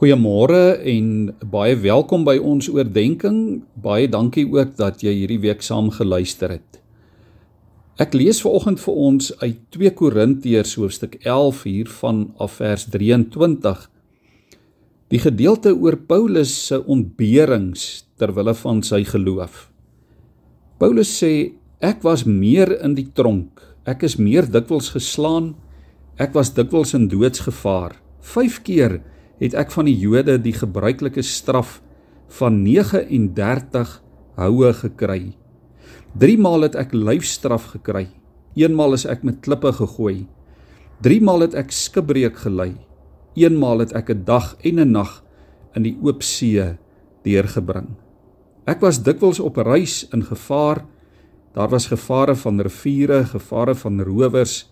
Goeiemôre en baie welkom by ons oordeenking. Baie dankie ook dat jy hierdie week saam geluister het. Ek lees vanoggend vir ons uit 2 Korintiërs hoofstuk 11 hier van af vers 23. Die gedeelte oor Paulus se ontberings ter wille van sy geloof. Paulus sê ek was meer in die tronk. Ek is meer dikwels geslaan. Ek was dikwels in doodsgevaar. 5 keer het ek van die Jode die gebruikelike straf van 39 houe gekry. 3 maal het ek lyfstraf gekry. Eenmaal is ek met klippe gegooi. 3 maal het ek skipbreek gely. Eenmaal het ek 'n dag en 'n nag in die oop see deurgebring. Ek was dikwels op reis in gevaar. Daar was gevare van riviere, gevare van rowers,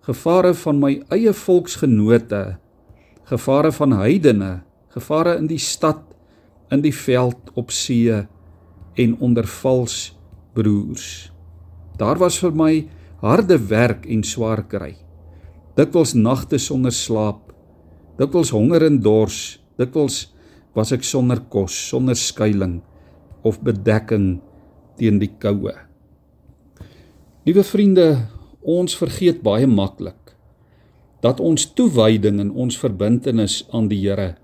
gevare van my eie volksgenote gevare van heidene, gevare in die stad, in die veld, op see en onder vals broers. Daar was vir my harde werk en swaar kry. Dikwels nagte sonder slaap, dikwels honger en dors, dikwels was ek sonder kos, sonder skuilings of bedekking teen die koue. Liewe vriende, ons vergeet baie maklik dat ons toewyding en ons verbintenis aan die Here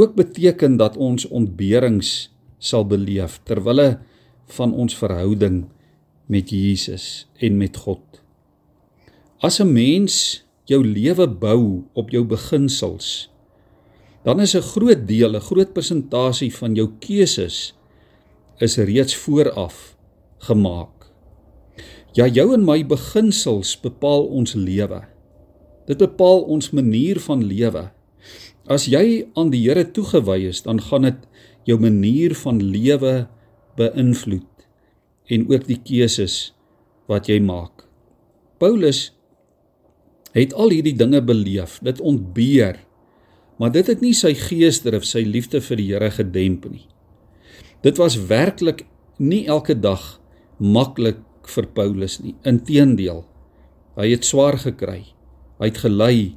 ook beteken dat ons ontberings sal beleef ter wille van ons verhouding met Jesus en met God. As 'n mens jou lewe bou op jou beginsels, dan is 'n groot deel, 'n groot persentasie van jou keuses is reeds vooraf gemaak. Ja, jou en my beginsels bepaal ons lewe. Dit bepaal ons manier van lewe. As jy aan die Here toegewy is, dan gaan dit jou manier van lewe beïnvloed en ook die keuses wat jy maak. Paulus het al hierdie dinge beleef, dit ontbeer, maar dit het nie sy geesdrif, sy liefde vir die Here gedemp nie. Dit was werklik nie elke dag maklik vir Paulus nie. Inteendeel, hy het swaar gekry. Hy het gelei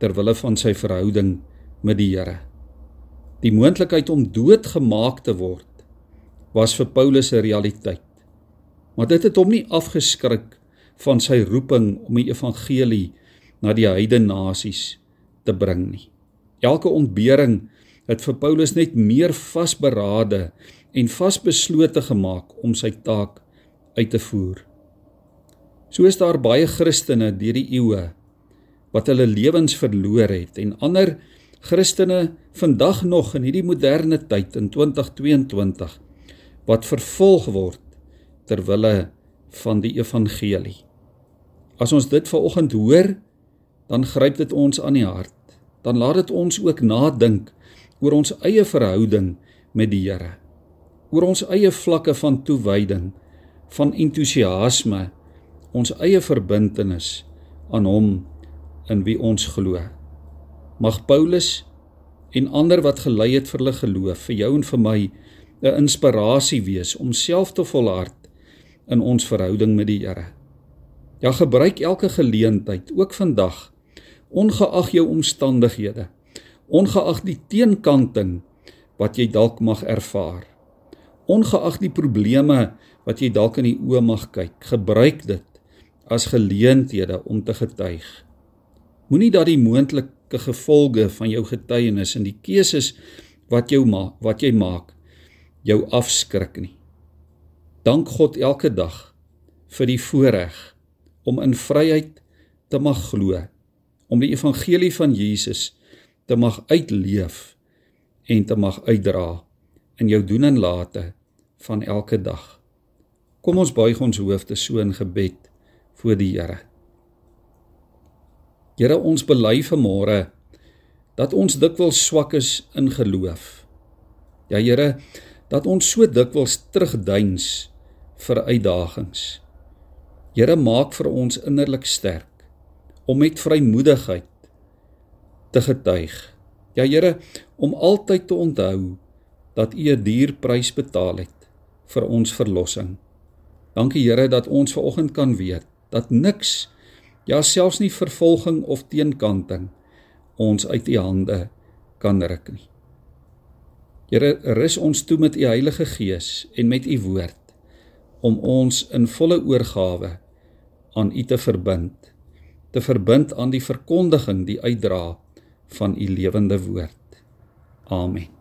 ter wille van sy verhouding met die Here. Die moontlikheid om doodgemaak te word was vir Paulus 'n realiteit. Maar dit het hom nie afgeskrik van sy roeping om die evangelie na die heidene nasies te bring nie. Elke ontbering het vir Paulus net meer vasberade en vasbeslote gemaak om sy taak uit te voer. So is daar baie Christene deur die eeue wat hulle lewens verloor het en ander Christene vandag nog in hierdie moderne tyd in 2022 wat vervolg word ter wille van die evangelie. As ons dit vanoggend hoor, dan gryp dit ons aan die hart. Dan laat dit ons ook nadink oor ons eie verhouding met die Here. Oor ons eie vlakke van toewyding, van entoesiasme, ons eie verbintenis aan hom in wie ons glo. Mag Paulus en ander wat gelei het vir hulle geloof vir jou en vir my 'n inspirasie wees om self te volhard in ons verhouding met die Here. Ja, gebruik elke geleentheid, ook vandag, ongeag jou omstandighede, ongeag die teenkanting wat jy dalk mag ervaar. Ongeag die probleme wat jy dalk in die oë mag kyk, gebruik dit as geleenthede om te getuig. Moenie dat die moontlike gevolge van jou getuienis en die keuses wat jou maak, wat jy maak, jou afskrik nie. Dank God elke dag vir die voorreg om in vryheid te mag glo, om die evangelie van Jesus te mag uitleef en te mag uitdra in jou doen en late van elke dag. Kom ons buig ons hoofde so in gebed voor die Here. Here ons bely vanmôre dat ons dikwels swak is in geloof. Ja Here, dat ons so dikwels terugduins vir uitdagings. Here maak vir ons innerlik sterk om met vrymoedigheid te getuig. Ja Here, om altyd te onthou dat U 'n duur prys betaal het vir ons verlossing. Dankie Here dat ons ver oggend kan weet dat niks ja selfs nie vervolging of teenkanting ons uit u hande kan ruk nie. Here, rus ons toe met u Heilige Gees en met u woord om ons in volle oorgawe aan u te verbind, te verbind aan die verkondiging, die uitdra van u lewende woord. Amen.